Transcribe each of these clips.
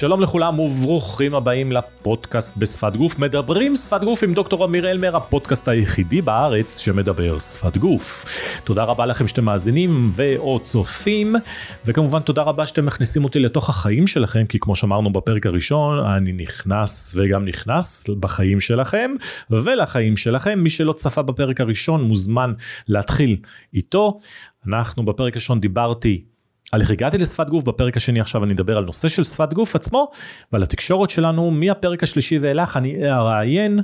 שלום לכולם וברוכים הבאים לפודקאסט בשפת גוף. מדברים שפת גוף עם דוקטור אמיר אלמר, הפודקאסט היחידי בארץ שמדבר שפת גוף. תודה רבה לכם שאתם מאזינים ואו צופים, וכמובן תודה רבה שאתם מכניסים אותי לתוך החיים שלכם, כי כמו שאמרנו בפרק הראשון, אני נכנס וגם נכנס בחיים שלכם ולחיים שלכם. מי שלא צפה בפרק הראשון מוזמן להתחיל איתו. אנחנו בפרק הראשון דיברתי על איך הגעתי לשפת גוף, בפרק השני עכשיו אני אדבר על נושא של שפת גוף עצמו ועל התקשורת שלנו מהפרק השלישי ואילך אני אראיין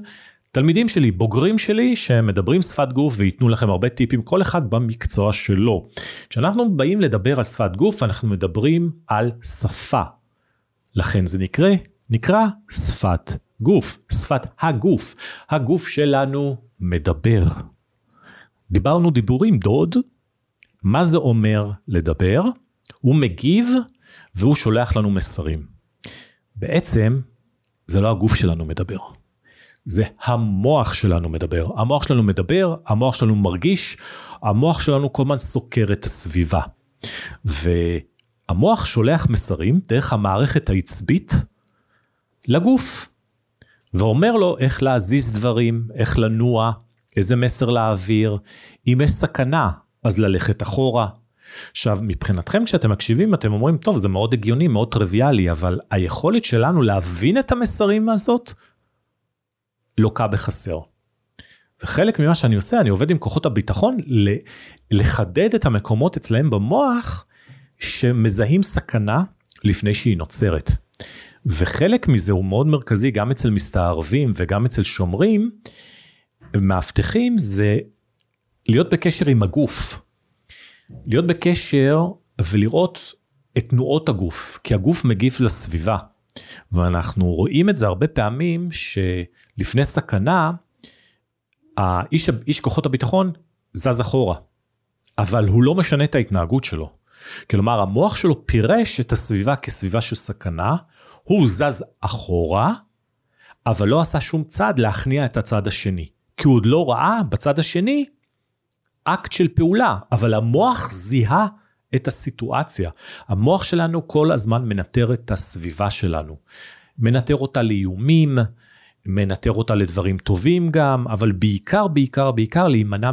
תלמידים שלי, בוגרים שלי שמדברים שפת גוף וייתנו לכם הרבה טיפים, כל אחד במקצוע שלו. כשאנחנו באים לדבר על שפת גוף אנחנו מדברים על שפה. לכן זה נקרא, נקרא שפת גוף, שפת הגוף. הגוף שלנו מדבר. דיברנו דיבורים דוד, מה זה אומר לדבר? הוא מגיב והוא שולח לנו מסרים. בעצם זה לא הגוף שלנו מדבר, זה המוח שלנו מדבר. המוח שלנו מדבר, המוח שלנו מרגיש, המוח שלנו כל הזמן סוקר את הסביבה. והמוח שולח מסרים דרך המערכת העצבית לגוף, ואומר לו איך להזיז דברים, איך לנוע, איזה מסר להעביר, אם יש סכנה, אז ללכת אחורה, עכשיו, מבחינתכם כשאתם מקשיבים, אתם אומרים, טוב, זה מאוד הגיוני, מאוד טריוויאלי, אבל היכולת שלנו להבין את המסרים הזאת, לוקה בחסר. וחלק ממה שאני עושה, אני עובד עם כוחות הביטחון לחדד את המקומות אצלהם במוח שמזהים סכנה לפני שהיא נוצרת. וחלק מזה הוא מאוד מרכזי גם אצל מסתערבים וגם אצל שומרים, מאבטחים זה להיות בקשר עם הגוף. להיות בקשר ולראות את תנועות הגוף, כי הגוף מגיב לסביבה. ואנחנו רואים את זה הרבה פעמים שלפני סכנה, האיש, איש כוחות הביטחון זז אחורה, אבל הוא לא משנה את ההתנהגות שלו. כלומר, המוח שלו פירש את הסביבה כסביבה של סכנה, הוא זז אחורה, אבל לא עשה שום צעד להכניע את הצד השני. כי הוא עוד לא ראה בצד השני אקט של פעולה, אבל המוח זיהה את הסיטואציה. המוח שלנו כל הזמן מנטר את הסביבה שלנו. מנטר אותה לאיומים, מנטר אותה לדברים טובים גם, אבל בעיקר, בעיקר, בעיקר להימנע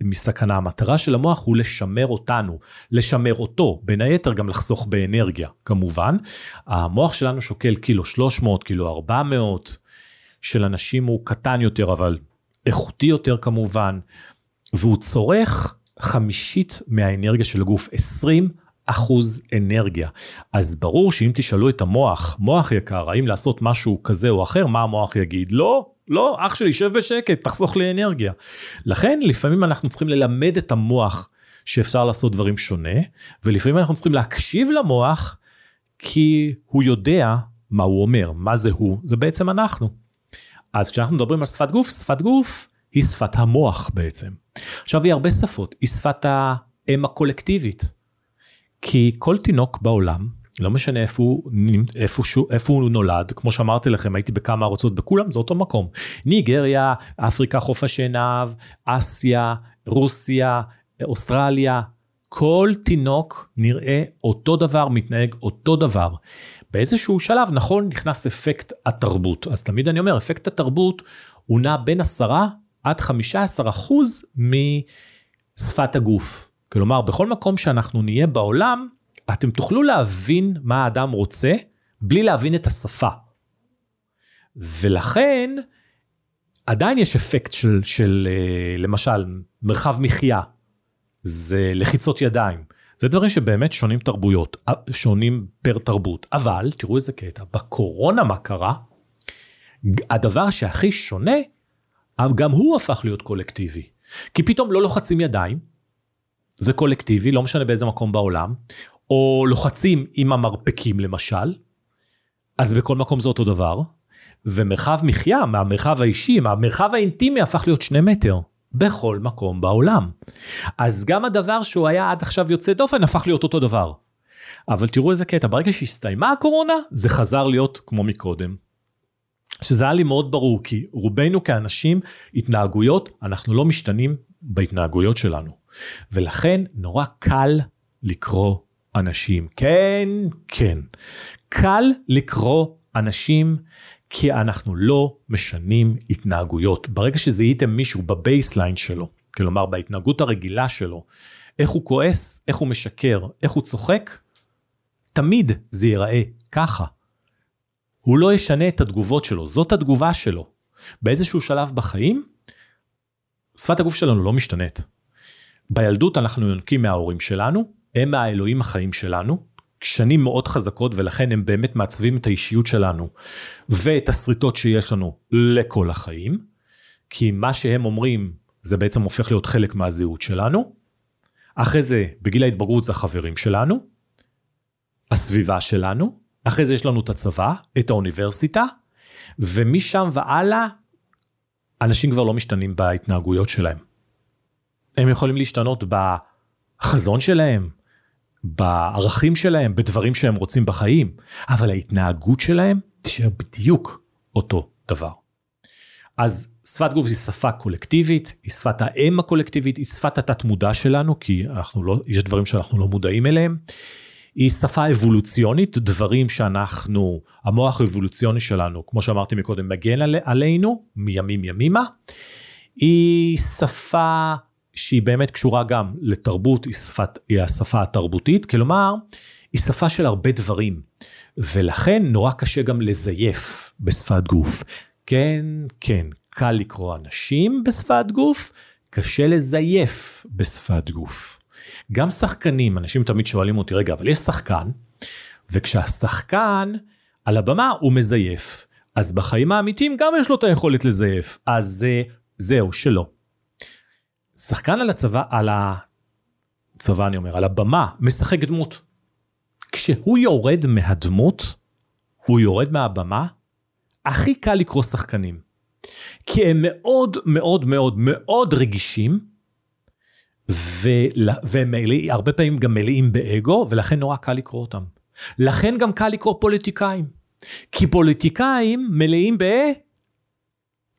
מסכנה. המטרה של המוח הוא לשמר אותנו, לשמר אותו, בין היתר גם לחסוך באנרגיה, כמובן. המוח שלנו שוקל קילו 300, קילו 400, של אנשים הוא קטן יותר, אבל איכותי יותר כמובן. והוא צורך חמישית מהאנרגיה של הגוף, 20 אחוז אנרגיה. אז ברור שאם תשאלו את המוח, מוח יקר, האם לעשות משהו כזה או אחר, מה המוח יגיד? לא, לא, אח שלי, שב בשקט, תחסוך לי אנרגיה. לכן לפעמים אנחנו צריכים ללמד את המוח שאפשר לעשות דברים שונה, ולפעמים אנחנו צריכים להקשיב למוח, כי הוא יודע מה הוא אומר, מה זה הוא, זה בעצם אנחנו. אז כשאנחנו מדברים על שפת גוף, שפת גוף היא שפת המוח בעצם. עכשיו, היא הרבה שפות, היא שפת האם הקולקטיבית. כי כל תינוק בעולם, לא משנה איפה הוא, איפה, שהוא, איפה הוא נולד, כמו שאמרתי לכם, הייתי בכמה ארצות, בכולם זה אותו מקום. ניגריה, אפריקה, חוף השנהב, אסיה, רוסיה, אוסטרליה, כל תינוק נראה אותו דבר, מתנהג אותו דבר. באיזשהו שלב, נכון, נכנס אפקט התרבות. אז תמיד אני אומר, אפקט התרבות הוא נע בין עשרה עד 15 אחוז משפת הגוף. כלומר, בכל מקום שאנחנו נהיה בעולם, אתם תוכלו להבין מה האדם רוצה, בלי להבין את השפה. ולכן, עדיין יש אפקט של, של אה, למשל, מרחב מחיה, זה לחיצות ידיים. זה דברים שבאמת שונים תרבויות, אה, שונים פר תרבות. אבל, תראו איזה קטע, בקורונה מה קרה? הדבר שהכי שונה גם הוא הפך להיות קולקטיבי. כי פתאום לא לוחצים ידיים, זה קולקטיבי, לא משנה באיזה מקום בעולם, או לוחצים עם המרפקים למשל, אז בכל מקום זה אותו דבר, ומרחב מחיה מהמרחב האישי, מהמרחב האינטימי הפך להיות שני מטר. בכל מקום בעולם. אז גם הדבר שהוא היה עד עכשיו יוצא דופן הפך להיות אותו דבר. אבל תראו איזה קטע, ברגע שהסתיימה הקורונה, זה חזר להיות כמו מקודם. שזה היה לי מאוד ברור, כי רובנו כאנשים, התנהגויות, אנחנו לא משתנים בהתנהגויות שלנו. ולכן נורא קל לקרוא אנשים. כן, כן. קל לקרוא אנשים כי אנחנו לא משנים התנהגויות. ברגע שזיהיתם מישהו ב baseline שלו, כלומר בהתנהגות הרגילה שלו, איך הוא כועס, איך הוא משקר, איך הוא צוחק, תמיד זה ייראה ככה. הוא לא ישנה את התגובות שלו, זאת התגובה שלו. באיזשהו שלב בחיים, שפת הגוף שלנו לא משתנית. בילדות אנחנו יונקים מההורים שלנו, הם האלוהים החיים שלנו, שנים מאוד חזקות ולכן הם באמת מעצבים את האישיות שלנו ואת השריטות שיש לנו לכל החיים, כי מה שהם אומרים זה בעצם הופך להיות חלק מהזהות שלנו. אחרי זה, בגיל ההתבגרות זה החברים שלנו, הסביבה שלנו, אחרי זה יש לנו את הצבא, את האוניברסיטה, ומשם והלאה, אנשים כבר לא משתנים בהתנהגויות שלהם. הם יכולים להשתנות בחזון שלהם, בערכים שלהם, בדברים שהם רוצים בחיים, אבל ההתנהגות שלהם תשאר בדיוק אותו דבר. אז שפת גוף היא שפה קולקטיבית, היא שפת האם הקולקטיבית, היא שפת התת מודע שלנו, כי אנחנו לא, יש דברים שאנחנו לא מודעים אליהם. היא שפה אבולוציונית, דברים שאנחנו, המוח האבולוציוני שלנו, כמו שאמרתי מקודם, מגן על, עלינו מימים ימימה. היא שפה שהיא באמת קשורה גם לתרבות, היא, שפת, היא השפה התרבותית, כלומר, היא שפה של הרבה דברים, ולכן נורא קשה גם לזייף בשפת גוף. כן, כן, קל לקרוא אנשים בשפת גוף, קשה לזייף בשפת גוף. גם שחקנים, אנשים תמיד שואלים אותי, רגע, אבל יש שחקן, וכשהשחקן על הבמה הוא מזייף. אז בחיים האמיתיים גם יש לו את היכולת לזייף. אז זהו, שלא. שחקן על הצבא, על הצבא אני אומר, על הבמה, משחק דמות. כשהוא יורד מהדמות, הוא יורד מהבמה, הכי קל לקרוא שחקנים. כי הם מאוד מאוד מאוד מאוד רגישים, והם הרבה פעמים גם מלאים באגו, ולכן נורא קל לקרוא אותם. לכן גם קל לקרוא פוליטיקאים. כי פוליטיקאים מלאים ב...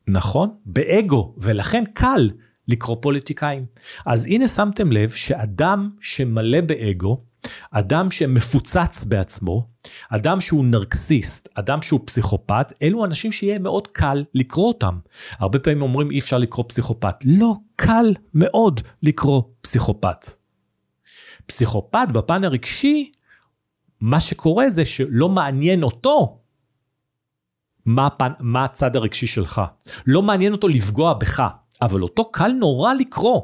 נכון, באגו, ולכן קל לקרוא פוליטיקאים. אז הנה שמתם לב שאדם שמלא באגו, אדם שמפוצץ בעצמו, אדם שהוא נרקסיסט, אדם שהוא פסיכופת, אלו אנשים שיהיה מאוד קל לקרוא אותם. הרבה פעמים אומרים אי אפשר לקרוא פסיכופת. לא, קל מאוד לקרוא פסיכופת. פסיכופת בפן הרגשי, מה שקורה זה שלא מעניין אותו מה, הפן, מה הצד הרגשי שלך. לא מעניין אותו לפגוע בך. אבל אותו קל נורא לקרוא.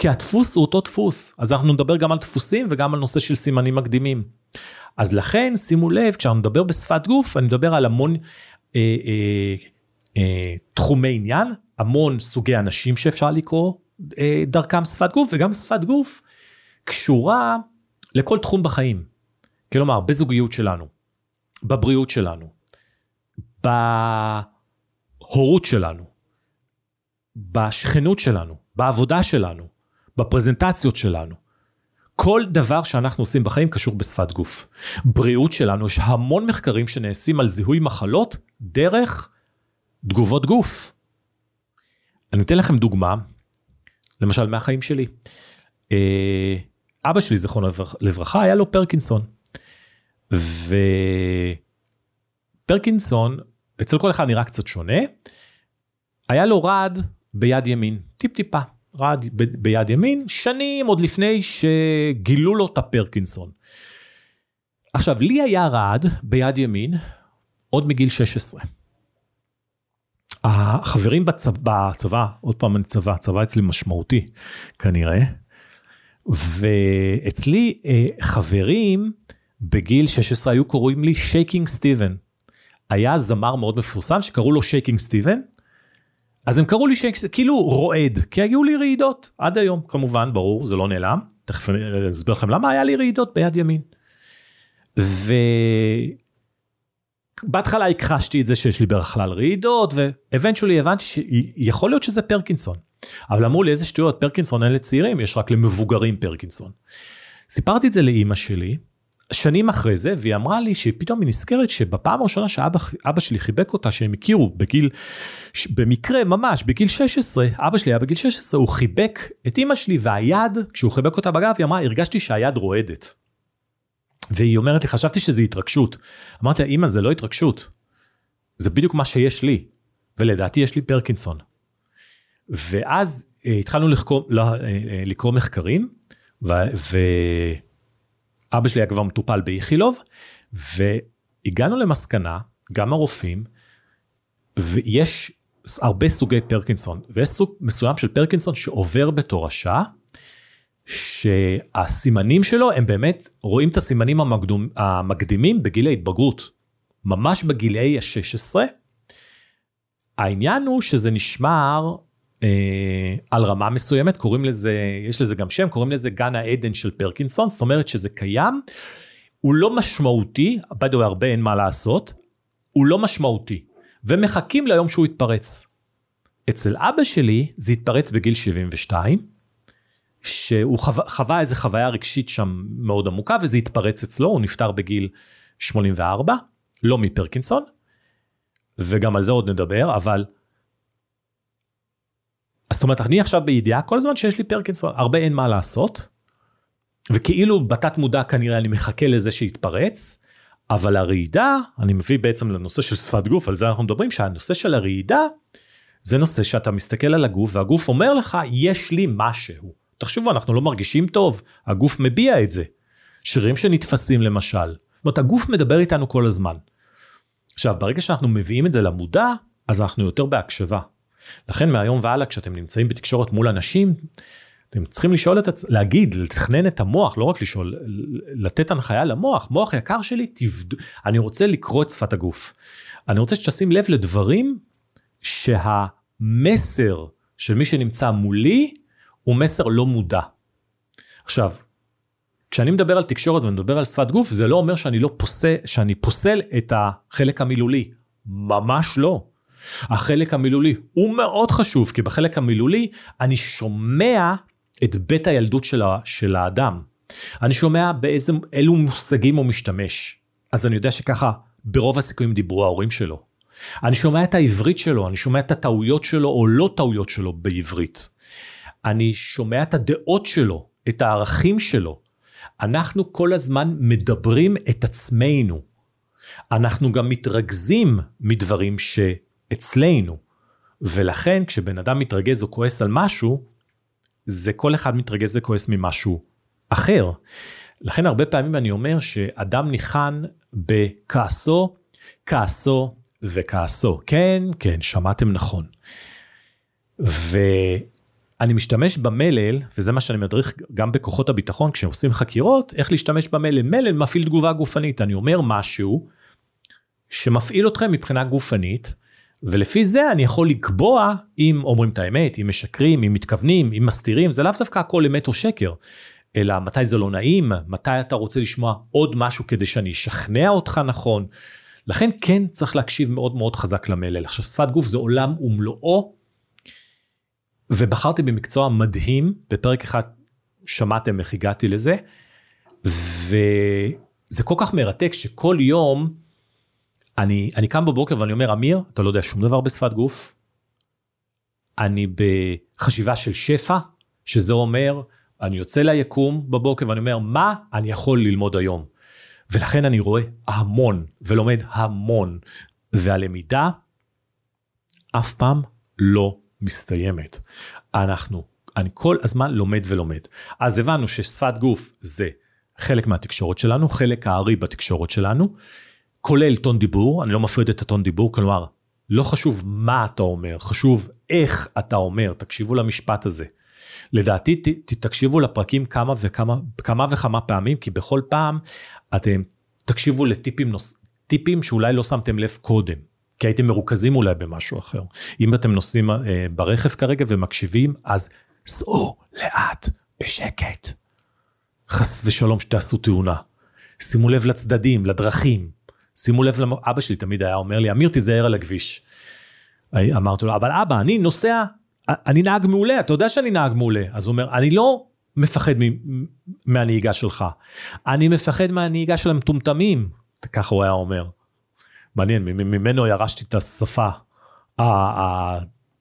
כי הדפוס הוא אותו דפוס. אז אנחנו נדבר גם על דפוסים וגם על נושא של סימנים מקדימים. אז לכן, שימו לב, כשאנחנו נדבר בשפת גוף, אני מדבר על המון אה, אה, אה, תחומי עניין, המון סוגי אנשים שאפשר לקרוא אה, דרכם שפת גוף, וגם שפת גוף קשורה לכל תחום בחיים. כלומר, בזוגיות שלנו, בבריאות שלנו, בהורות שלנו, בשכנות שלנו, בעבודה שלנו, בפרזנטציות שלנו. כל דבר שאנחנו עושים בחיים קשור בשפת גוף. בריאות שלנו, יש המון מחקרים שנעשים על זיהוי מחלות דרך תגובות גוף. אני אתן לכם דוגמה, למשל מהחיים שלי. אה, אבא שלי, זכרונו לברכה, היה לו פרקינסון. ופרקינסון, אצל כל אחד נראה קצת שונה, היה לו רעד ביד ימין, טיפ-טיפה, רעד ב- ביד ימין, שנים עוד לפני שגילו לו את הפרקינסון. עכשיו, לי היה רעד ביד ימין עוד מגיל 16. החברים בצבא, בצבא, עוד פעם אני צבא, צבא אצלי משמעותי כנראה, ואצלי אה, חברים בגיל 16 היו קוראים לי שייקינג סטיבן. היה זמר מאוד מפורסם שקראו לו שייקינג סטיבן, אז הם קראו לי שכאילו רועד, כי היו לי רעידות עד היום, כמובן, ברור, זה לא נעלם, תכף אני אסביר לכם למה היה לי רעידות ביד ימין. ובהתחלה הכחשתי את זה שיש לי בכלל רעידות, ואבנטשולי הבנתי שיכול להיות שזה פרקינסון. אבל אמרו לי איזה שטויות, פרקינסון אין לצעירים, יש רק למבוגרים פרקינסון. סיפרתי את זה לאימא שלי, שנים אחרי זה, והיא אמרה לי שפתאום היא נזכרת שבפעם הראשונה שאבא שלי חיבק אותה, שהם הכירו בגיל, במקרה ממש, בגיל 16, אבא שלי היה בגיל 16, הוא חיבק את אימא שלי, והיד, כשהוא חיבק אותה בגב, היא אמרה, הרגשתי שהיד רועדת. והיא אומרת לי, חשבתי שזה התרגשות. אמרתי לה, אמא, זה לא התרגשות. זה בדיוק מה שיש לי, ולדעתי יש לי פרקינסון. ואז אה, התחלנו לחקור, לא, אה, אה, לקרוא מחקרים, ואבא שלי היה כבר מטופל באיכילוב, והגענו למסקנה, גם הרופאים, ויש הרבה סוגי פרקינסון, ויש סוג מסוים של פרקינסון שעובר בתורשה, שהסימנים שלו הם באמת, רואים את הסימנים המקדום, המקדימים בגיל ההתבגרות. ממש בגילאי ה-16. העניין הוא שזה נשמר על רמה מסוימת, קוראים לזה, יש לזה גם שם, קוראים לזה גן העדן של פרקינסון, זאת אומרת שזה קיים, הוא לא משמעותי, בדיוק הרבה אין מה לעשות, הוא לא משמעותי, ומחכים ליום שהוא יתפרץ. אצל אבא שלי זה התפרץ בגיל 72, שהוא חווה, חווה איזה חוויה רגשית שם מאוד עמוקה, וזה התפרץ אצלו, הוא נפטר בגיל 84, לא מפרקינסון, וגם על זה עוד נדבר, אבל... אז זאת אומרת, אני עכשיו בידיעה כל הזמן שיש לי פרקינסון, הרבה אין מה לעשות, וכאילו בתת מודע כנראה אני מחכה לזה שיתפרץ, אבל הרעידה, אני מביא בעצם לנושא של שפת גוף, על זה אנחנו מדברים, שהנושא של הרעידה, זה נושא שאתה מסתכל על הגוף, והגוף אומר לך, יש לי משהו. תחשבו, אנחנו לא מרגישים טוב, הגוף מביע את זה. שרירים שנתפסים למשל. זאת אומרת, הגוף מדבר איתנו כל הזמן. עכשיו, ברגע שאנחנו מביאים את זה למודע, אז אנחנו יותר בהקשבה. לכן מהיום והלאה, כשאתם נמצאים בתקשורת מול אנשים, אתם צריכים לשאול את עצמם, להגיד, לתכנן את המוח, לא רק לשאול, לתת הנחיה למוח. מוח יקר שלי, תבד... אני רוצה לקרוא את שפת הגוף. אני רוצה שתשים לב לדברים שהמסר של מי שנמצא מולי הוא מסר לא מודע. עכשיו, כשאני מדבר על תקשורת ומדבר על שפת גוף, זה לא אומר שאני לא פוסל, שאני פוסל את החלק המילולי. ממש לא. החלק המילולי הוא מאוד חשוב, כי בחלק המילולי אני שומע את בית הילדות של, ה, של האדם. אני שומע באיזה, אילו מושגים הוא משתמש. אז אני יודע שככה ברוב הסיכויים דיברו ההורים שלו. אני שומע את העברית שלו, אני שומע את הטעויות שלו או לא טעויות שלו בעברית. אני שומע את הדעות שלו, את הערכים שלו. אנחנו כל הזמן מדברים את עצמנו. אנחנו גם מתרכזים מדברים שאצלנו. ולכן כשבן אדם מתרגז או כועס על משהו, זה כל אחד מתרגז וכועס ממשהו אחר. לכן הרבה פעמים אני אומר שאדם ניחן בכעסו, כעסו וכעסו. כן, כן, שמעתם נכון. ו... אני משתמש במלל, וזה מה שאני מדריך גם בכוחות הביטחון כשעושים חקירות, איך להשתמש במלל. מלל מפעיל תגובה גופנית, אני אומר משהו שמפעיל אתכם מבחינה גופנית, ולפי זה אני יכול לקבוע אם אומרים את האמת, אם משקרים, אם מתכוונים, אם מסתירים, זה לאו דווקא הכל אמת או שקר, אלא מתי זה לא נעים, מתי אתה רוצה לשמוע עוד משהו כדי שאני אשכנע אותך נכון. לכן כן צריך להקשיב מאוד מאוד חזק למלל. עכשיו שפת גוף זה עולם ומלואו, ובחרתי במקצוע מדהים, בפרק אחד שמעתם איך הגעתי לזה, וזה כל כך מרתק שכל יום אני, אני קם בבוקר ואני אומר, אמיר, אתה לא יודע שום דבר בשפת גוף, אני בחשיבה של שפע, שזה אומר, אני יוצא ליקום בבוקר ואני אומר, מה אני יכול ללמוד היום? ולכן אני רואה המון ולומד המון, והלמידה אף פעם לא מסתיימת. אנחנו, אני כל הזמן לומד ולומד. אז הבנו ששפת גוף זה חלק מהתקשורת שלנו, חלק הארי בתקשורת שלנו, כולל טון דיבור, אני לא מפריד את הטון דיבור, כלומר, לא חשוב מה אתה אומר, חשוב איך אתה אומר, תקשיבו למשפט הזה. לדעתי ת, תקשיבו לפרקים כמה וכמה, כמה וכמה פעמים, כי בכל פעם אתם תקשיבו לטיפים נוס, טיפים שאולי לא שמתם לב קודם. כי הייתם מרוכזים אולי במשהו אחר. אם אתם נוסעים אה, ברכב כרגע ומקשיבים, אז סעו לאט, בשקט. חס ושלום שתעשו תאונה. שימו לב לצדדים, לדרכים. שימו לב, למ... אבא שלי תמיד היה אומר לי, אמיר תיזהר על הכביש. אמרתי לו, אבל אבא, אני נוסע, אני נהג מעולה, אתה יודע שאני נהג מעולה. אז הוא אומר, אני לא מפחד מהנהיגה שלך, אני מפחד מהנהיגה של המטומטמים. ככה הוא היה אומר. מעניין, ממנו ירשתי את השפה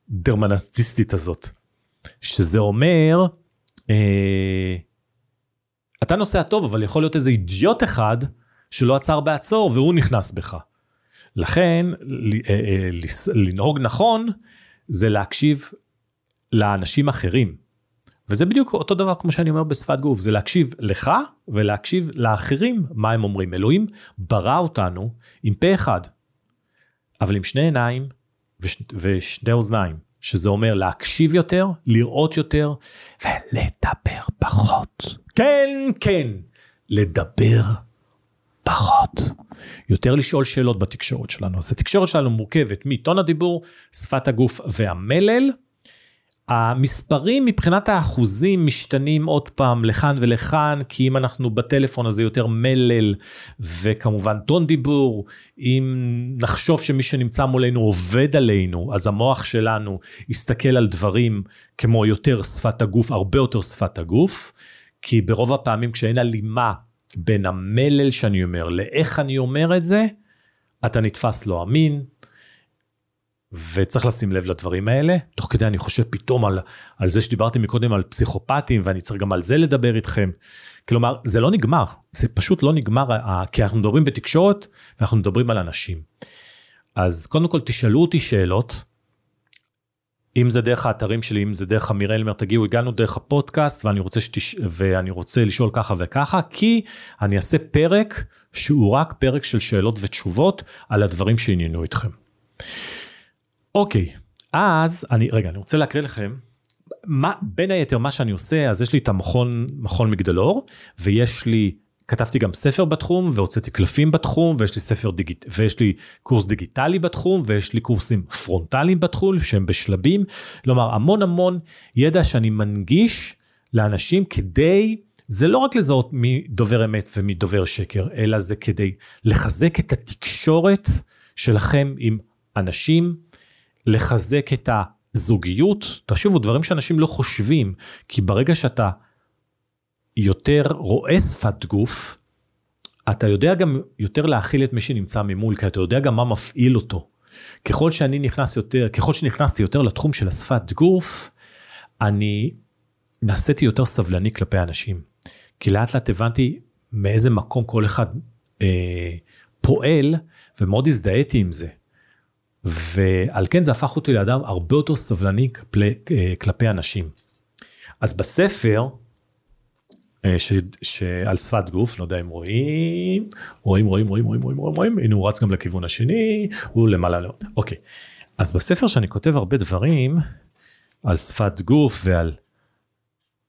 הדרמנטיסטית הזאת, שזה אומר, אה, אתה נוסע טוב, אבל יכול להיות איזה אידיוט אחד שלא עצר בעצור והוא נכנס בך. לכן, אה, אה, לנהוג נכון זה להקשיב לאנשים אחרים. וזה בדיוק אותו דבר כמו שאני אומר בשפת גוף, זה להקשיב לך ולהקשיב לאחרים מה הם אומרים. אלוהים ברא אותנו עם פה אחד, אבל עם שני עיניים וש, ושני אוזניים, שזה אומר להקשיב יותר, לראות יותר ולדבר פחות. כן, כן, לדבר פחות. יותר לשאול שאלות בתקשורת שלנו. אז התקשורת שלנו מורכבת מטון הדיבור, שפת הגוף והמלל. המספרים מבחינת האחוזים משתנים עוד פעם לכאן ולכאן, כי אם אנחנו בטלפון אז זה יותר מלל וכמובן טון דיבור. אם נחשוב שמי שנמצא מולנו עובד עלינו, אז המוח שלנו יסתכל על דברים כמו יותר שפת הגוף, הרבה יותר שפת הגוף, כי ברוב הפעמים כשאין הלימה בין המלל שאני אומר לאיך אני אומר את זה, אתה נתפס לא אמין, וצריך לשים לב לדברים האלה. תוך כדי אני חושב פתאום על, על זה שדיברתי מקודם על פסיכופטים, ואני צריך גם על זה לדבר איתכם. כלומר, זה לא נגמר, זה פשוט לא נגמר, כי אנחנו מדברים בתקשורת, ואנחנו מדברים על אנשים. אז קודם כל תשאלו אותי שאלות, אם זה דרך האתרים שלי, אם זה דרך אמיר אלמר, תגיעו, הגענו דרך הפודקאסט ואני רוצה, שתש... ואני רוצה לשאול ככה וככה, כי אני אעשה פרק שהוא רק פרק של שאלות ותשובות על הדברים שעניינו אתכם. אוקיי, אז אני, רגע, אני רוצה להקריא לכם, מה, בין היתר מה שאני עושה, אז יש לי את המכון, מכון מגדלור, ויש לי כתבתי גם ספר בתחום והוצאתי קלפים בתחום ויש לי ספר דיגיט... ויש לי קורס דיגיטלי בתחום ויש לי קורסים פרונטליים בתחום שהם בשלבים. כלומר המון המון ידע שאני מנגיש לאנשים כדי, זה לא רק לזהות מי דובר אמת ומי דובר שקר, אלא זה כדי לחזק את התקשורת שלכם עם אנשים, לחזק את הזוגיות. תחשבו, דברים שאנשים לא חושבים, כי ברגע שאתה יותר רואה שפת גוף, אתה יודע גם יותר להכיל את מי שנמצא ממול, כי אתה יודע גם מה מפעיל אותו. ככל שאני נכנס יותר, ככל שנכנסתי יותר לתחום של השפת גוף, אני נעשיתי יותר סבלני כלפי אנשים. כי לאט לאט הבנתי מאיזה מקום כל אחד אה, פועל, ומאוד הזדהיתי עם זה. ועל כן זה הפך אותי לאדם הרבה יותר סבלני כלפי, אה, כלפי אנשים. אז בספר, ש, שעל שפת גוף, לא יודע אם רואים, רואים, רואים, רואים, רואים, רואים, רואים, רואים, הנה הוא רץ גם לכיוון השני, הוא למעלה, לא. אוקיי. אז בספר שאני כותב הרבה דברים על שפת גוף ועל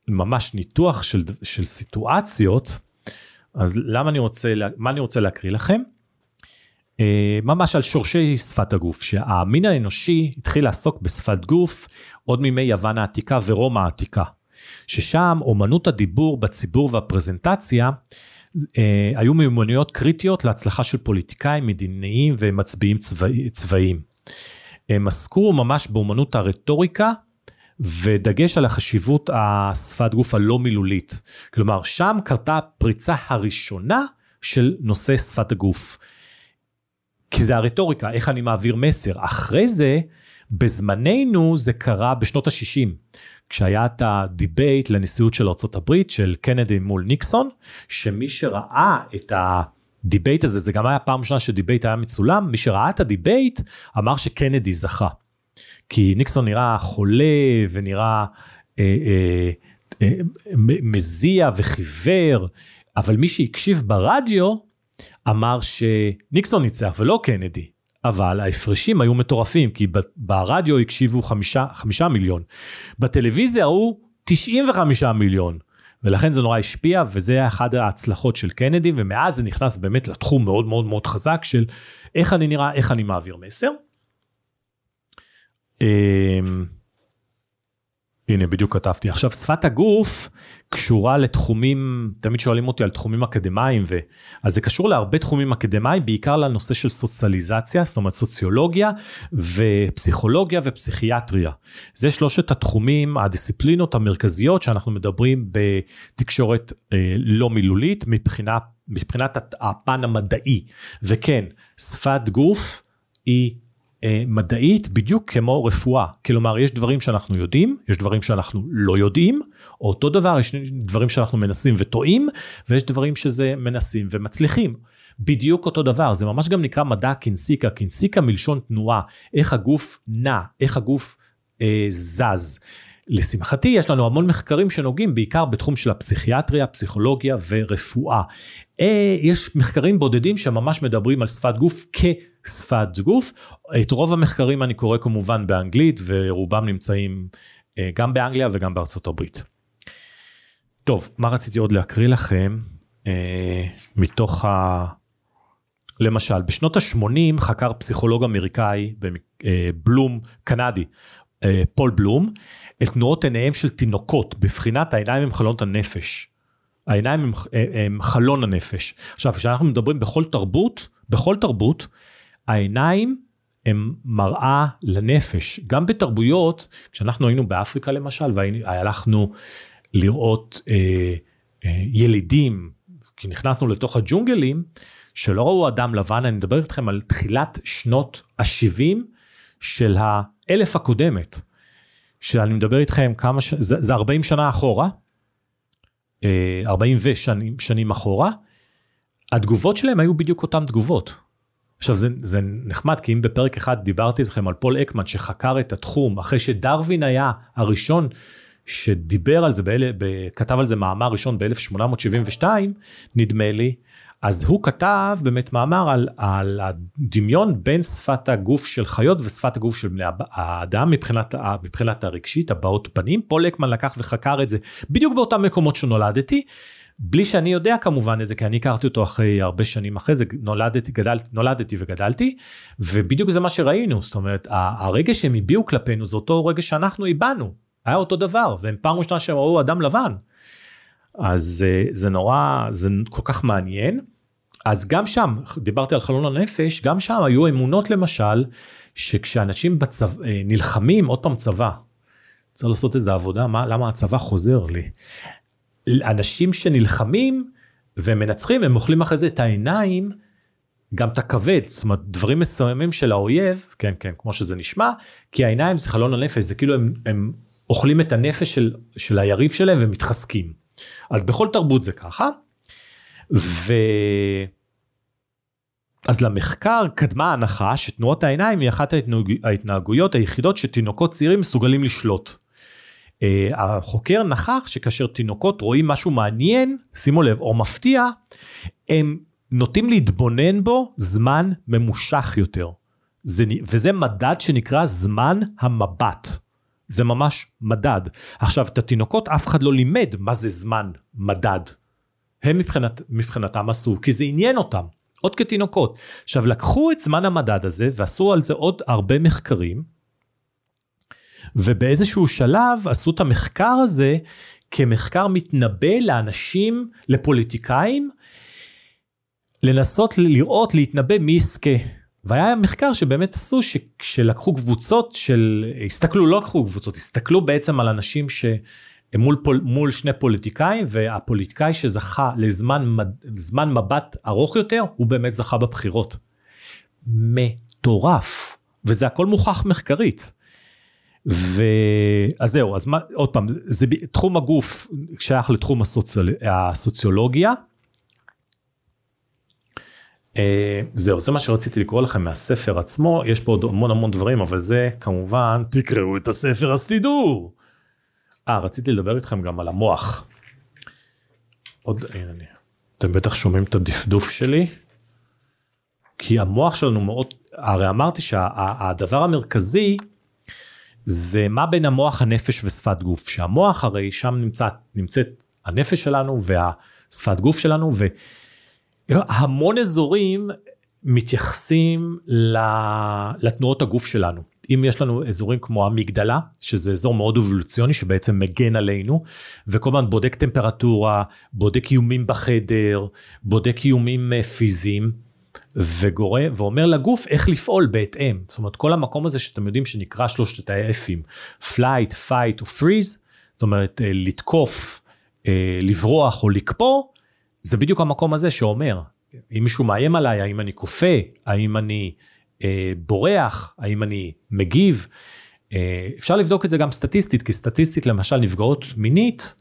ממש ניתוח של, של סיטואציות, אז למה אני רוצה, מה אני רוצה להקריא לכם? אה, ממש על שורשי שפת הגוף, שהמין האנושי התחיל לעסוק בשפת גוף עוד מימי יוון העתיקה ורומא העתיקה. ששם אומנות הדיבור בציבור והפרזנטציה אה, היו מיומנויות קריטיות להצלחה של פוליטיקאים, מדיניים ומצביעים צבאי, צבאיים. הם עסקו ממש באומנות הרטוריקה ודגש על החשיבות השפת גוף הלא מילולית. כלומר, שם קרתה הפריצה הראשונה של נושא שפת הגוף. כי זה הרטוריקה, איך אני מעביר מסר. אחרי זה, בזמננו זה קרה בשנות ה-60. כשהיה את ה debate לנשיאות של ארה"ב של קנדי מול ניקסון, שמי שראה את ה debate הזה, זה גם היה פעם ראשונה ש debate היה מצולם, מי שראה את ה debate אמר שקנדי זכה. כי ניקסון נראה חולה ונראה אה, אה, אה, מזיע וחיוור, אבל מי שהקשיב ברדיו אמר שניקסון ניצח ולא קנדי. אבל ההפרשים היו מטורפים, כי ברדיו הקשיבו חמישה, חמישה מיליון, בטלוויזיה הוא 95 מיליון, ולכן זה נורא השפיע, וזה אחת ההצלחות של קנדי, ומאז זה נכנס באמת לתחום מאוד מאוד מאוד חזק של איך אני נראה, איך אני מעביר מסר. הנה בדיוק כתבתי. עכשיו שפת הגוף קשורה לתחומים, תמיד שואלים אותי על תחומים אקדמיים, ו... אז זה קשור להרבה תחומים אקדמיים, בעיקר לנושא של סוציאליזציה, זאת אומרת סוציולוגיה ופסיכולוגיה ופסיכיאטריה. זה שלושת התחומים, הדיסציפלינות המרכזיות שאנחנו מדברים בתקשורת אה, לא מילולית מבחינה, מבחינת הפן המדעי. וכן, שפת גוף היא אה, מדעית בדיוק כמו רפואה. כלומר, יש דברים שאנחנו יודעים, יש דברים שאנחנו לא יודעים, אותו דבר, יש דברים שאנחנו מנסים וטועים, ויש דברים שזה מנסים ומצליחים. בדיוק אותו דבר, זה ממש גם נקרא מדע קינסיקה, קינסיקה מלשון תנועה, איך הגוף נע, איך הגוף אה, זז. לשמחתי יש לנו המון מחקרים שנוגעים בעיקר בתחום של הפסיכיאטריה, פסיכולוגיה ורפואה. אה, יש מחקרים בודדים שממש מדברים על שפת גוף כשפת גוף. את רוב המחקרים אני קורא כמובן באנגלית ורובם נמצאים אה, גם באנגליה וגם בארצות הברית. טוב, מה רציתי עוד להקריא לכם אה, מתוך ה... למשל, בשנות ה-80 חקר פסיכולוג אמריקאי, בלום, קנדי, פול בלום, את תנועות עיניהם של תינוקות, בבחינת העיניים הם חלונות הנפש. העיניים הם, הם חלון הנפש. עכשיו, כשאנחנו מדברים בכל תרבות, בכל תרבות, העיניים הם מראה לנפש. גם בתרבויות, כשאנחנו היינו באפריקה למשל, והלכנו לראות אה, אה, ילידים, כי נכנסנו לתוך הג'ונגלים, שלא ראו אדם לבן, אני מדבר איתכם על תחילת שנות ה-70 של האלף הקודמת. שאני מדבר איתכם כמה, ש... זה, זה 40 שנה אחורה, 40 אה, ושנים שנים אחורה, התגובות שלהם היו בדיוק אותן תגובות. עכשיו זה, זה נחמד כי אם בפרק אחד דיברתי איתכם על פול אקמן שחקר את התחום אחרי שדרווין היה הראשון שדיבר על זה, באלה, כתב על זה מאמר ראשון ב-1872 נדמה לי, אז הוא כתב באמת מאמר על, על הדמיון בין שפת הגוף של חיות ושפת הגוף של בני האדם מבחינת, מבחינת הרגשית, הבעות פנים. פול אקמן לקח וחקר את זה בדיוק באותם מקומות שנולדתי. בלי שאני יודע כמובן איזה, כי אני הכרתי אותו אחרי הרבה שנים אחרי זה, נולדתי, גדלתי, נולדתי וגדלתי, ובדיוק זה מה שראינו, זאת אומרת, הרגש שהם הביעו כלפינו זה אותו רגש שאנחנו הבענו, היה אותו דבר, והם פעם ראשונה שהם ראו אדם לבן. אז אה, זה נורא, זה כל כך מעניין. אז גם שם, דיברתי על חלון הנפש, גם שם היו אמונות למשל, שכשאנשים בצבא, אה, נלחמים, עוד פעם צבא, צריך לעשות איזה עבודה, מה, למה הצבא חוזר לי? אנשים שנלחמים ומנצחים, הם אוכלים אחרי זה את העיניים, גם את הכבד, זאת אומרת, דברים מסוימים של האויב, כן, כן, כמו שזה נשמע, כי העיניים זה חלון הנפש, זה כאילו הם, הם אוכלים את הנפש של, של היריב שלהם ומתחזקים. אז בכל תרבות זה ככה. ו... אז למחקר קדמה הנחה שתנועות העיניים היא אחת ההתנהג... ההתנהגויות היחידות שתינוקות צעירים מסוגלים לשלוט. Uh, החוקר נכח שכאשר תינוקות רואים משהו מעניין, שימו לב, או מפתיע, הם נוטים להתבונן בו זמן ממושך יותר. זה, וזה מדד שנקרא זמן המבט. זה ממש מדד. עכשיו, את התינוקות אף אחד לא לימד מה זה זמן מדד. הם מבחינת, מבחינתם עשו, כי זה עניין אותם, עוד כתינוקות. עכשיו, לקחו את זמן המדד הזה ועשו על זה עוד הרבה מחקרים, ובאיזשהו שלב עשו את המחקר הזה כמחקר מתנבא לאנשים, לפוליטיקאים, לנסות לראות, להתנבא מי יזכה. והיה מחקר שבאמת עשו, שכשלקחו קבוצות של, הסתכלו, לא לקחו קבוצות, הסתכלו בעצם על אנשים ש... מול, פול, מול שני פוליטיקאים, והפוליטיקאי שזכה לזמן זמן מבט ארוך יותר, הוא באמת זכה בבחירות. מטורף, וזה הכל מוכח מחקרית. אז זהו, אז מה, עוד פעם, זה תחום הגוף שייך לתחום הסוציול... הסוציולוגיה. אה, זהו, זה מה שרציתי לקרוא לכם מהספר עצמו, יש פה עוד המון המון דברים, אבל זה כמובן, תקראו את הספר אז תדעו. אה, רציתי לדבר איתכם גם על המוח. עוד, הנה אני, אתם בטח שומעים את הדפדוף שלי, כי המוח שלנו מאוד, הרי אמרתי שהדבר המרכזי זה מה בין המוח, הנפש ושפת גוף. שהמוח הרי שם נמצא, נמצאת הנפש שלנו והשפת גוף שלנו, והמון אזורים מתייחסים לתנועות הגוף שלנו. אם יש לנו אזורים כמו המגדלה, שזה אזור מאוד אבולוציוני שבעצם מגן עלינו, וכל הזמן בודק טמפרטורה, בודק איומים בחדר, בודק איומים אה, פיזיים, וגורם, ואומר לגוף איך לפעול בהתאם. זאת אומרת, כל המקום הזה שאתם יודעים שנקרא שלושת ה-F'ים, flight, fight או freeze, זאת אומרת, אה, לתקוף, אה, לברוח או לקפוא, זה בדיוק המקום הזה שאומר, אם מישהו מאיים עליי, האם אני כופה, האם אני אה, בורח, האם אני מגיב. אה, אפשר לבדוק את זה גם סטטיסטית, כי סטטיסטית למשל נפגעות מינית,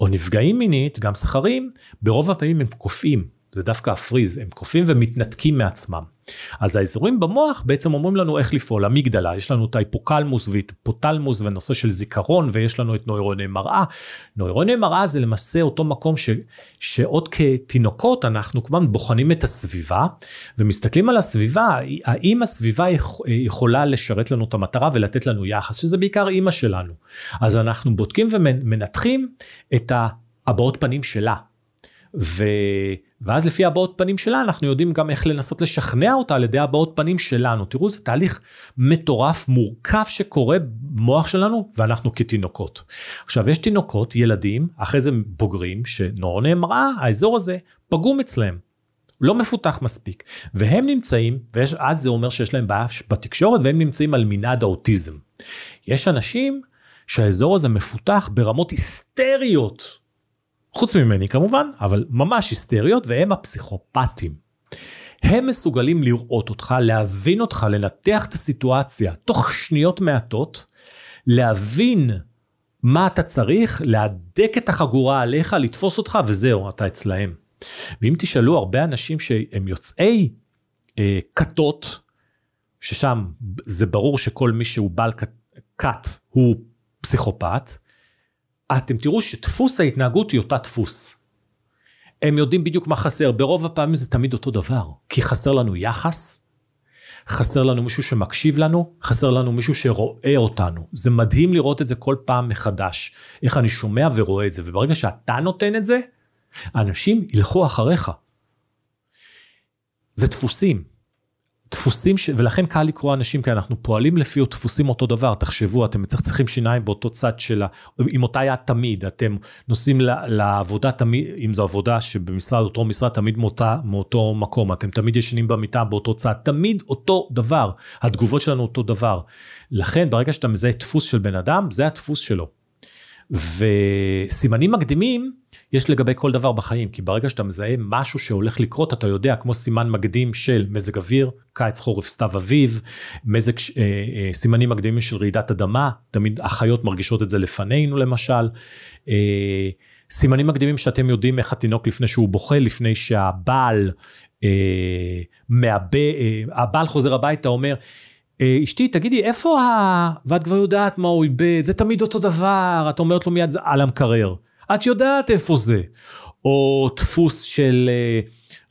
או נפגעים מינית, גם זכרים, ברוב הפעמים הם קופאים. זה דווקא הפריז, הם קופאים ומתנתקים מעצמם. אז האזורים במוח בעצם אומרים לנו איך לפעול, אמיגדלה, יש לנו את ההיפוקלמוס והיפוטלמוס ונושא של זיכרון ויש לנו את נוירוני מראה. נוירוני מראה זה למעשה אותו מקום ש, שעוד כתינוקות אנחנו כמובן בוחנים את הסביבה ומסתכלים על הסביבה, האם הסביבה יכולה לשרת לנו את המטרה ולתת לנו יחס, שזה בעיקר אימא שלנו. אז אנחנו בודקים ומנתחים את הבעות פנים שלה. ו... ואז לפי הבעות פנים שלה אנחנו יודעים גם איך לנסות לשכנע אותה על ידי הבעות פנים שלנו. תראו זה תהליך מטורף מורכב שקורה במוח שלנו ואנחנו כתינוקות. עכשיו יש תינוקות, ילדים, אחרי זה בוגרים, שנורא מראה, האזור הזה פגום אצלם. לא מפותח מספיק והם נמצאים ואז זה אומר שיש להם בעיה בתקשורת והם נמצאים על מנעד האוטיזם. יש אנשים שהאזור הזה מפותח ברמות היסטריות חוץ ממני כמובן, אבל ממש היסטריות, והם הפסיכופטים. הם מסוגלים לראות אותך, להבין אותך, לנתח את הסיטואציה תוך שניות מעטות, להבין מה אתה צריך, להדק את החגורה עליך, לתפוס אותך, וזהו, אתה אצלהם. ואם תשאלו הרבה אנשים שהם יוצאי אה, כתות, ששם זה ברור שכל מי שהוא בעל כת הוא פסיכופת, אתם תראו שדפוס ההתנהגות היא אותה דפוס. הם יודעים בדיוק מה חסר, ברוב הפעמים זה תמיד אותו דבר, כי חסר לנו יחס, חסר לנו מישהו שמקשיב לנו, חסר לנו מישהו שרואה אותנו. זה מדהים לראות את זה כל פעם מחדש, איך אני שומע ורואה את זה, וברגע שאתה נותן את זה, אנשים ילכו אחריך. זה דפוסים. דפוסים, ש... ולכן קל לקרוא אנשים, כי אנחנו פועלים לפי דפוסים אותו דבר, תחשבו, אתם מצחצחים שיניים באותו צד של ה... עם אותה יד תמיד, אתם נוסעים לעבודה תמיד, אם זו עבודה שבמשרד, אותו משרד תמיד מאותה, מאותו מקום, אתם תמיד ישנים במיטה באותו צד, תמיד אותו דבר, התגובות שלנו אותו דבר. לכן ברגע שאתה מזהה דפוס של בן אדם, זה הדפוס שלו. וסימנים מקדימים יש לגבי כל דבר בחיים, כי ברגע שאתה מזהה משהו שהולך לקרות, אתה יודע, כמו סימן מקדים של מזג אוויר, קיץ, חורף, סתיו, אביב, מזג, אה, אה, סימנים מקדימים של רעידת אדמה, תמיד החיות מרגישות את זה לפנינו למשל. אה, סימנים מקדימים שאתם יודעים איך התינוק לפני שהוא בוכה, לפני שהבעל אה, מעבה, אה, הבעל חוזר הביתה, אומר, אה, אשתי, תגידי, איפה ה... ואת כבר יודעת מה הוא איבד, זה תמיד אותו דבר, את אומרת לו מיד, זה על המקרר. את יודעת איפה זה. או דפוס של אה,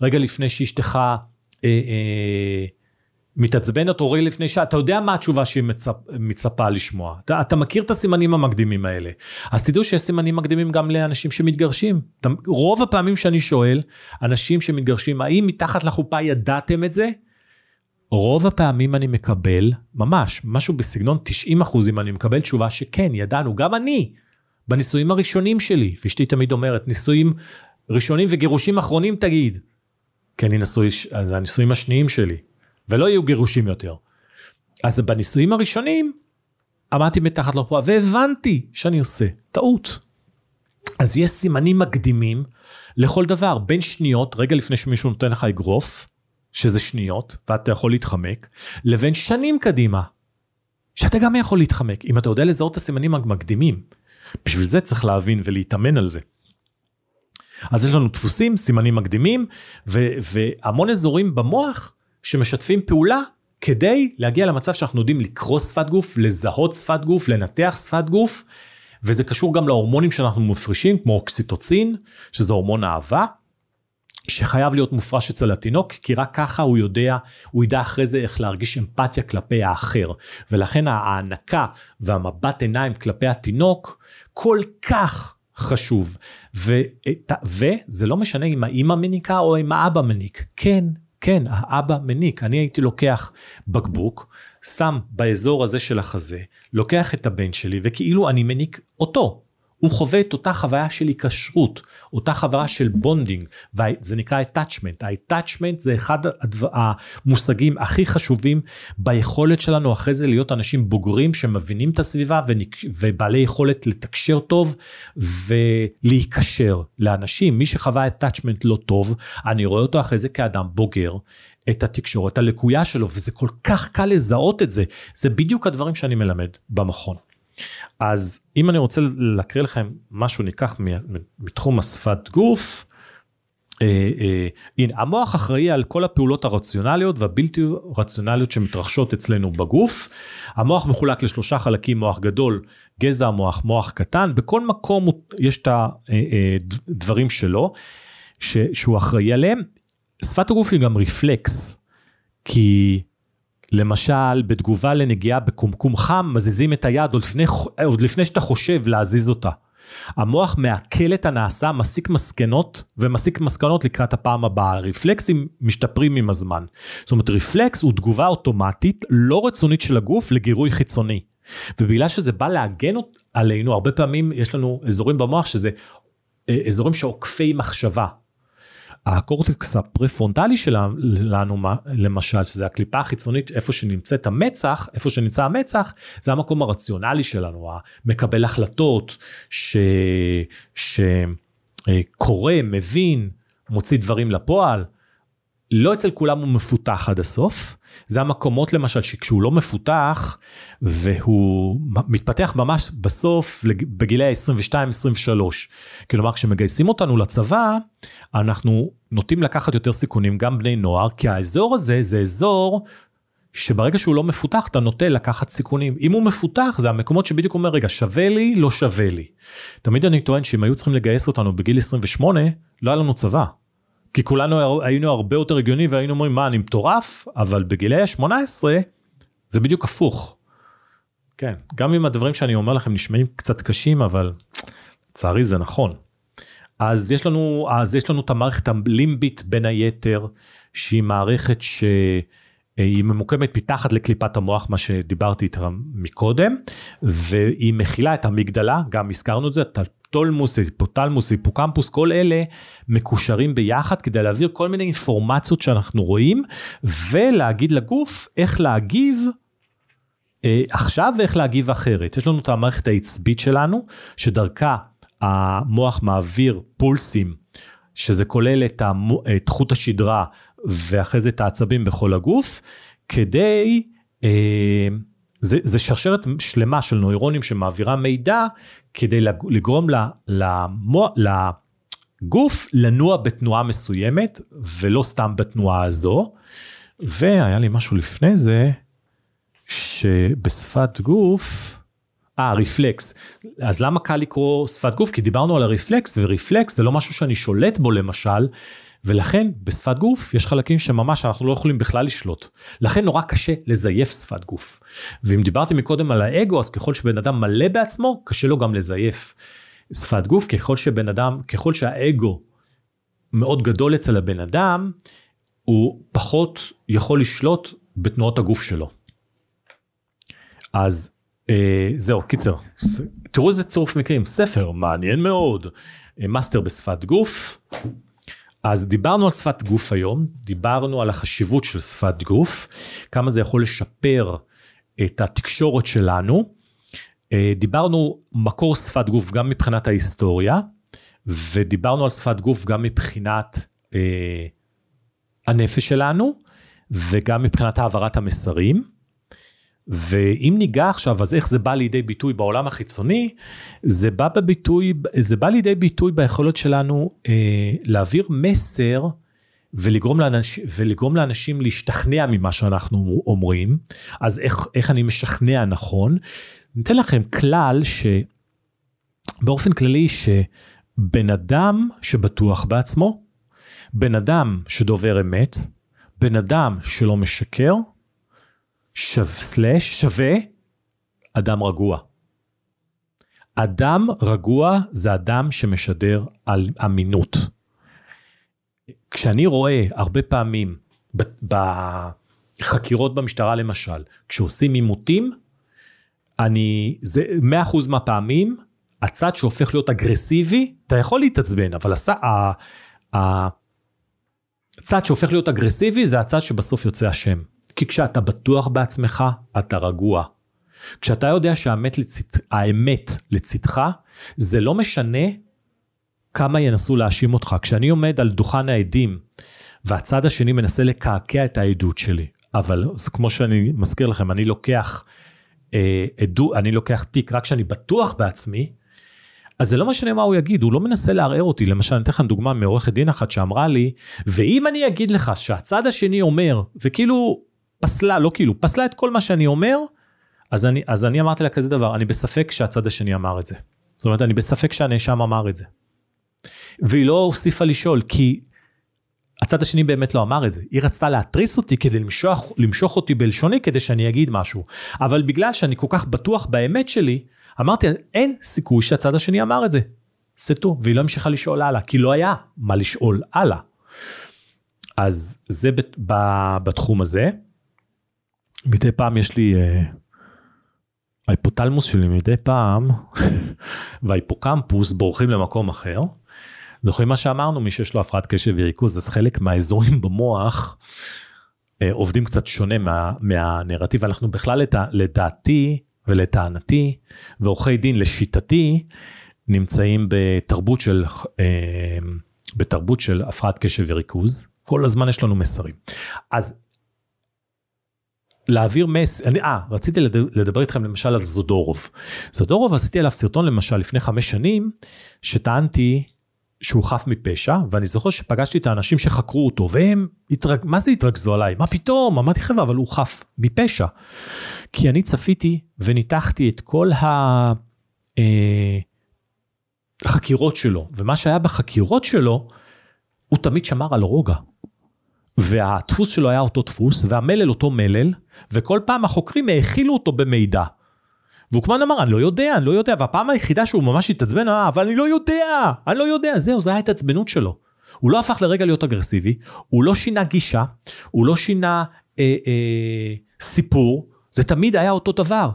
רגע לפני שאשתך אה, אה, מתעצבנת, או רגע לפני שעה, אתה יודע מה התשובה שהיא מצפ, מצפה לשמוע. אתה, אתה מכיר את הסימנים המקדימים האלה. אז תדעו שיש סימנים מקדימים גם לאנשים שמתגרשים. רוב הפעמים שאני שואל, אנשים שמתגרשים, האם מתחת לחופה ידעתם את זה? רוב הפעמים אני מקבל, ממש, משהו בסגנון 90 אחוז, אם אני מקבל תשובה שכן, ידענו, גם אני, בנישואים הראשונים שלי, ואשתי תמיד אומרת, נישואים ראשונים וגירושים אחרונים תגיד. כי אני נשוי, זה הנישואים השניים שלי, ולא יהיו גירושים יותר. אז בנישואים הראשונים, עמדתי מתחת לפועה, והבנתי שאני עושה טעות. אז יש סימנים מקדימים לכל דבר, בין שניות, רגע לפני שמישהו נותן לך אגרוף, שזה שניות, ואתה יכול להתחמק, לבין שנים קדימה, שאתה גם יכול להתחמק, אם אתה יודע לזהות את הסימנים המקדימים. בשביל זה צריך להבין ולהתאמן על זה. אז יש לנו דפוסים, סימנים מקדימים, ו- והמון אזורים במוח שמשתפים פעולה כדי להגיע למצב שאנחנו יודעים לקרוא שפת גוף, לזהות שפת גוף, לנתח שפת גוף, וזה קשור גם להורמונים שאנחנו מפרישים, כמו אוקסיטוצין, שזה הורמון אהבה, שחייב להיות מופרש אצל התינוק, כי רק ככה הוא יודע, הוא ידע אחרי זה איך להרגיש אמפתיה כלפי האחר. ולכן ההענקה והמבט עיניים כלפי התינוק כל כך חשוב. ו, וזה לא משנה אם האימא מניקה או אם האבא מניק. כן, כן, האבא מניק. אני הייתי לוקח בקבוק, שם באזור הזה של החזה, לוקח את הבן שלי וכאילו אני מניק אותו. הוא חווה את אותה חוויה של היקשרות, אותה חוויה של bonding, וזה נקרא attachment. ה-attachment זה אחד המושגים הכי חשובים ביכולת שלנו אחרי זה להיות אנשים בוגרים שמבינים את הסביבה ובעלי יכולת לתקשר טוב ולהיקשר לאנשים. מי שחווה attachment לא טוב, אני רואה אותו אחרי זה כאדם בוגר, את התקשורת הלקויה שלו, וזה כל כך קל לזהות את זה. זה בדיוק הדברים שאני מלמד במכון. אז אם אני רוצה להקריא לכם משהו ניקח מתחום השפת גוף, אה, אה, הנה המוח אחראי על כל הפעולות הרציונליות והבלתי רציונליות שמתרחשות אצלנו בגוף. המוח מחולק לשלושה חלקים מוח גדול גזע המוח מוח קטן בכל מקום יש את הדברים אה, שלו ש, שהוא אחראי עליהם. שפת הגוף היא גם רפלקס כי למשל, בתגובה לנגיעה בקומקום חם, מזיזים את היד עוד לפני, עוד לפני שאתה חושב להזיז אותה. המוח מעכל את הנעשה, מסיק מסקנות, ומסיק מסקנות לקראת הפעם הבאה. רפלקסים משתפרים עם הזמן. זאת אומרת, רפלקס הוא תגובה אוטומטית, לא רצונית של הגוף, לגירוי חיצוני. ובגלל שזה בא להגן עלינו, הרבה פעמים יש לנו אזורים במוח שזה אה, אזורים שעוקפי מחשבה. הקורטקס הפרפרונטלי שלנו למשל שזה הקליפה החיצונית איפה שנמצאת המצח איפה שנמצא המצח זה המקום הרציונלי שלנו המקבל החלטות שקורא מבין מוציא דברים לפועל. לא אצל כולם הוא מפותח עד הסוף זה המקומות למשל שכשהוא לא מפותח והוא מתפתח ממש בסוף בגילי ה-22-23. כלומר כשמגייסים אותנו לצבא אנחנו נוטים לקחת יותר סיכונים גם בני נוער כי האזור הזה זה אזור שברגע שהוא לא מפותח אתה נוטה לקחת סיכונים. אם הוא מפותח זה המקומות שבדיוק אומר רגע שווה לי לא שווה לי. תמיד אני טוען שאם היו צריכים לגייס אותנו בגיל 28 לא היה לנו צבא. כי כולנו היינו הרבה יותר הגיוני והיינו אומרים מה אני מטורף אבל בגילי ה-18 זה בדיוק הפוך. כן גם אם הדברים שאני אומר לכם נשמעים קצת קשים אבל לצערי זה נכון. אז יש לנו אז יש לנו את המערכת הלימבית בין היתר שהיא מערכת שהיא ממוקמת מתחת לקליפת המוח מה שדיברתי איתה מקודם והיא מכילה את המגדלה גם הזכרנו את זה טולמוס, היפותלמוס, היפוקמפוס, כל אלה מקושרים ביחד כדי להעביר כל מיני אינפורמציות שאנחנו רואים ולהגיד לגוף איך להגיב אה, עכשיו ואיך להגיב אחרת. יש לנו את המערכת העצבית שלנו שדרכה המוח מעביר פולסים שזה כולל את, המו, את חוט השדרה ואחרי זה את העצבים בכל הגוף כדי אה, זה, זה שרשרת שלמה של נוירונים שמעבירה מידע כדי לגרום למו, לגוף לנוע בתנועה מסוימת ולא סתם בתנועה הזו. והיה לי משהו לפני זה שבשפת גוף, אה רפלקס, אז למה קל לקרוא שפת גוף? כי דיברנו על הרפלקס ורפלקס זה לא משהו שאני שולט בו למשל, ולכן בשפת גוף יש חלקים שממש אנחנו לא יכולים בכלל לשלוט. לכן נורא קשה לזייף שפת גוף. ואם דיברתי מקודם על האגו, אז ככל שבן אדם מלא בעצמו, קשה לו גם לזייף שפת גוף, ככל שבן אדם, ככל שהאגו מאוד גדול אצל הבן אדם, הוא פחות יכול לשלוט בתנועות הגוף שלו. אז אה, זהו, קיצר, תראו איזה צירוף מקרים, ספר מעניין מאוד, אה, מאסטר בשפת גוף, אז דיברנו על שפת גוף היום, דיברנו על החשיבות של שפת גוף, כמה זה יכול לשפר את התקשורת שלנו. אה, דיברנו מקור שפת גוף גם מבחינת ההיסטוריה, ודיברנו על שפת גוף גם מבחינת אה, הנפש שלנו, וגם מבחינת העברת המסרים. ואם ניגע עכשיו, אז איך זה בא לידי ביטוי בעולם החיצוני, זה בא, בביטוי, זה בא לידי ביטוי ביכולת שלנו אה, להעביר מסר ולגרום, לאנש, ולגרום לאנשים להשתכנע ממה שאנחנו אומרים. אז איך, איך אני משכנע נכון? ניתן לכם כלל שבאופן כללי שבן אדם שבטוח בעצמו, בן אדם שדובר אמת, בן אדם שלא משקר, סלש, שווה אדם רגוע. אדם רגוע זה אדם שמשדר על אמינות. כשאני רואה הרבה פעמים בחקירות במשטרה למשל, כשעושים עימותים, אני, זה 100% מהפעמים, הצד שהופך להיות אגרסיבי, אתה יכול להתעצבן, אבל הס... ה... ה... הצד שהופך להיות אגרסיבי זה הצד שבסוף יוצא השם. כי כשאתה בטוח בעצמך, אתה רגוע. כשאתה יודע שהאמת לצד... לצדך, זה לא משנה כמה ינסו להאשים אותך. כשאני עומד על דוכן העדים, והצד השני מנסה לקעקע את העדות שלי, אבל זה כמו שאני מזכיר לכם, אני לוקח, אה, עדו, אני לוקח תיק רק כשאני בטוח בעצמי, אז זה לא משנה מה הוא יגיד, הוא לא מנסה לערער אותי. למשל, אני אתן לכם דוגמה מעורכת דין אחת שאמרה לי, ואם אני אגיד לך שהצד השני אומר, וכאילו פסלה, לא כאילו, פסלה את כל מה שאני אומר, אז אני, אז אני אמרתי לה כזה דבר, אני בספק שהצד השני אמר את זה. זאת אומרת, אני בספק שהנאשם אמר את זה. והיא לא הוסיפה לשאול, כי הצד השני באמת לא אמר את זה. היא רצתה להתריס אותי כדי למשוך, למשוך אותי בלשוני כדי שאני אגיד משהו. אבל בגלל שאני כל כך בטוח באמת שלי, אמרתי, אין סיכוי שהצד השני אמר את זה. סטו, והיא לא המשיכה לשאול הלאה, כי לא היה מה לשאול הלאה. אז זה בתחום הזה. מדי פעם יש לי, אה, ההיפותלמוס שלי מדי פעם, וההיפוקמפוס בורחים למקום אחר. זוכרים מה שאמרנו, מי שיש לו הפרעת קשב וריכוז, אז חלק מהאזורים במוח אה, עובדים קצת שונה מה, מהנרטיב. אנחנו בכלל, לדעתי ולטענתי, ועורכי דין לשיטתי, נמצאים בתרבות של, אה, בתרבות של הפרעת קשב וריכוז. כל הזמן יש לנו מסרים. אז להעביר מס... אה, רציתי לדבר איתכם למשל על זודורוב. זודורוב עשיתי עליו סרטון למשל לפני חמש שנים, שטענתי שהוא חף מפשע, ואני זוכר שפגשתי את האנשים שחקרו אותו, והם, התרג... מה זה התרכזו עליי? מה פתאום? אמרתי חבר'ה, אבל הוא חף מפשע. כי אני צפיתי וניתחתי את כל החקירות אה, שלו, ומה שהיה בחקירות שלו, הוא תמיד שמר על רוגע. והדפוס שלו היה אותו דפוס, והמלל אותו מלל, וכל פעם החוקרים האכילו אותו במידע. והוא כמובן אמר, אני לא יודע, אני לא יודע, והפעם היחידה שהוא ממש התעצבן, אה, אבל אני לא יודע, אני לא יודע, זהו, זו הייתה ההתעצבנות שלו. הוא לא הפך לרגע להיות אגרסיבי, הוא לא שינה גישה, הוא לא שינה אה, אה, סיפור, זה תמיד היה אותו דבר.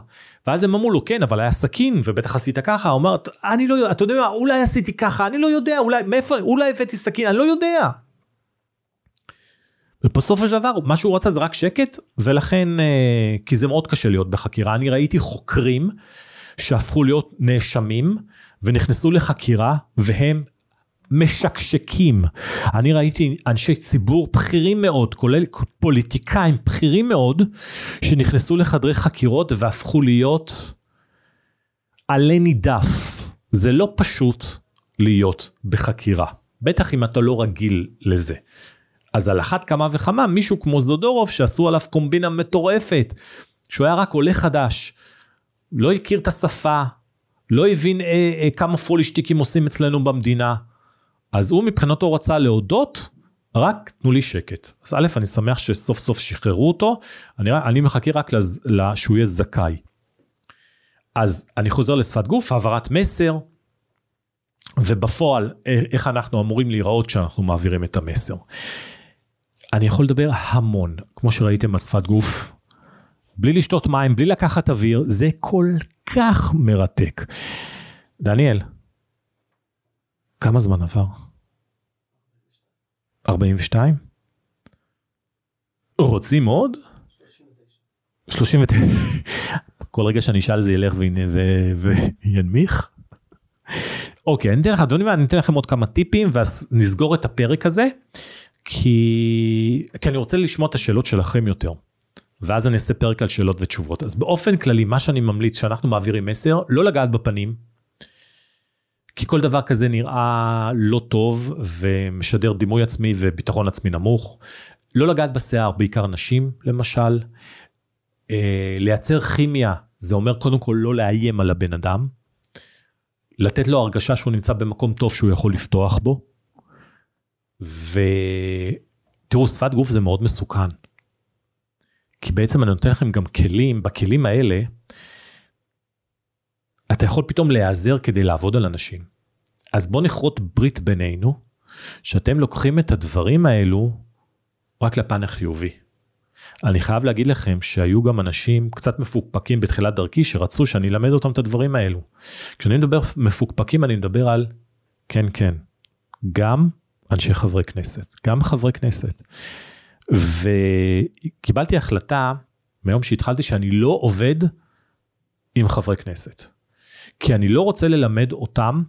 ואז הם אמרו לו, כן, אבל היה סכין, ובטח עשית ככה, הוא אמר, אני לא יודע, אתה יודע מה, אולי עשיתי ככה, אני לא יודע, אולי, מאיפה, אולי הבאתי סכין, אני לא יודע. ובסוף של דבר מה שהוא רצה זה רק שקט ולכן אה, כי זה מאוד קשה להיות בחקירה אני ראיתי חוקרים שהפכו להיות נאשמים ונכנסו לחקירה והם משקשקים. אני ראיתי אנשי ציבור בכירים מאוד, כולל פוליטיקאים בכירים מאוד, שנכנסו לחדרי חקירות והפכו להיות עלה נידף. זה לא פשוט להיות בחקירה, בטח אם אתה לא רגיל לזה. אז על אחת כמה וכמה מישהו כמו זודורוב שעשו עליו קומבינה מטורפת, שהוא היה רק עולה חדש, לא הכיר את השפה, לא הבין אה, אה, כמה פולישטיקים עושים אצלנו במדינה, אז הוא מבחינתו רצה להודות, רק תנו לי שקט. אז א', אני שמח שסוף סוף שחררו אותו, אני, אני מחכה רק לז, שהוא יהיה זכאי. אז אני חוזר לשפת גוף, העברת מסר, ובפועל, אה, איך אנחנו אמורים להיראות כשאנחנו מעבירים את המסר. אני יכול לדבר המון, כמו שראיתם על שפת גוף, בלי לשתות מים, בלי לקחת אוויר, זה כל כך מרתק. דניאל, כמה זמן עבר? 42? רוצים עוד? 39. כל רגע שאני אשאל זה ילך וינמיך? אוקיי, אני אתן לכם עוד כמה טיפים ואז נסגור את הפרק הזה. כי, כי אני רוצה לשמוע את השאלות שלכם יותר. ואז אני אעשה פרק על שאלות ותשובות. אז באופן כללי, מה שאני ממליץ שאנחנו מעבירים מסר, לא לגעת בפנים, כי כל דבר כזה נראה לא טוב ומשדר דימוי עצמי וביטחון עצמי נמוך. לא לגעת בשיער, בעיקר נשים למשל. אה, לייצר כימיה, זה אומר קודם כל לא לאיים על הבן אדם. לתת לו הרגשה שהוא נמצא במקום טוב שהוא יכול לפתוח בו. ותראו, שפת גוף זה מאוד מסוכן. כי בעצם אני נותן לכם גם כלים, בכלים האלה, אתה יכול פתאום להיעזר כדי לעבוד על אנשים. אז בואו נכרות ברית בינינו, שאתם לוקחים את הדברים האלו רק לפן החיובי. אני חייב להגיד לכם שהיו גם אנשים קצת מפוקפקים בתחילת דרכי שרצו שאני אלמד אותם את הדברים האלו. כשאני מדבר מפוקפקים אני מדבר על כן כן, גם אנשי חברי כנסת, גם חברי כנסת. וקיבלתי החלטה מיום שהתחלתי שאני לא עובד עם חברי כנסת. כי אני לא רוצה ללמד אותם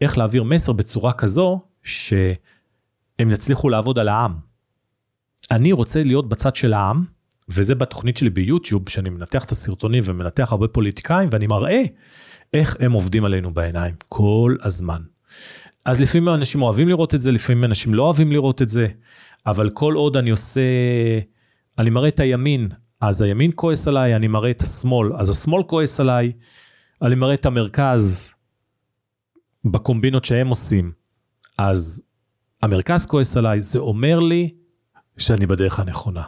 איך להעביר מסר בצורה כזו שהם יצליחו לעבוד על העם. אני רוצה להיות בצד של העם, וזה בתוכנית שלי ביוטיוב, שאני מנתח את הסרטונים ומנתח הרבה פוליטיקאים, ואני מראה איך הם עובדים עלינו בעיניים כל הזמן. אז לפעמים אנשים אוהבים לראות את זה, לפעמים אנשים לא אוהבים לראות את זה, אבל כל עוד אני עושה, אני מראה את הימין, אז הימין כועס עליי, אני מראה את השמאל, אז השמאל כועס עליי, אני מראה את המרכז בקומבינות שהם עושים, אז המרכז כועס עליי, זה אומר לי שאני בדרך הנכונה.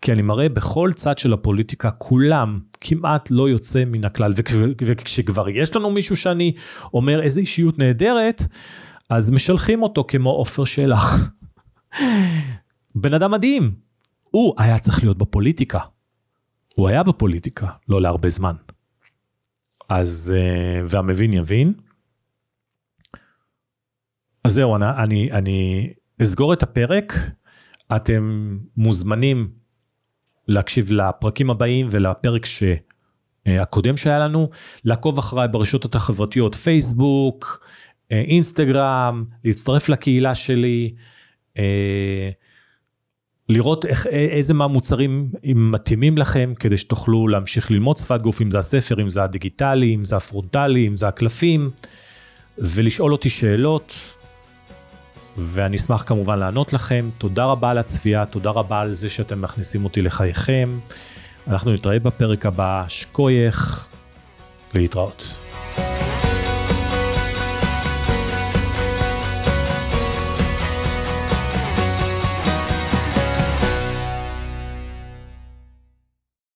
כי אני מראה בכל צד של הפוליטיקה, כולם כמעט לא יוצא מן הכלל. וכשכבר יש לנו מישהו שאני אומר איזה אישיות נהדרת, אז משלחים אותו כמו עופר שלח. בן אדם מדהים. הוא היה צריך להיות בפוליטיקה. הוא היה בפוליטיקה, לא להרבה זמן. אז, אה, והמבין יבין. אז זהו, אני, אני, אני אסגור את הפרק. אתם מוזמנים להקשיב לפרקים הבאים ולפרק ש... הקודם שהיה לנו, לעקוב אחריי ברשתות החברתיות, פייסבוק, אה, אינסטגרם, להצטרף לקהילה שלי, אה, לראות איך, איזה מהמוצרים מתאימים לכם כדי שתוכלו להמשיך ללמוד שפת גוף, אם זה הספר, אם זה הדיגיטלי, אם זה הפרונטלי, אם זה הקלפים, ולשאול אותי שאלות. ואני אשמח כמובן לענות לכם. תודה רבה על הצפייה, תודה רבה על זה שאתם מכניסים אותי לחייכם. אנחנו נתראה בפרק הבא, שקוייך, להתראות.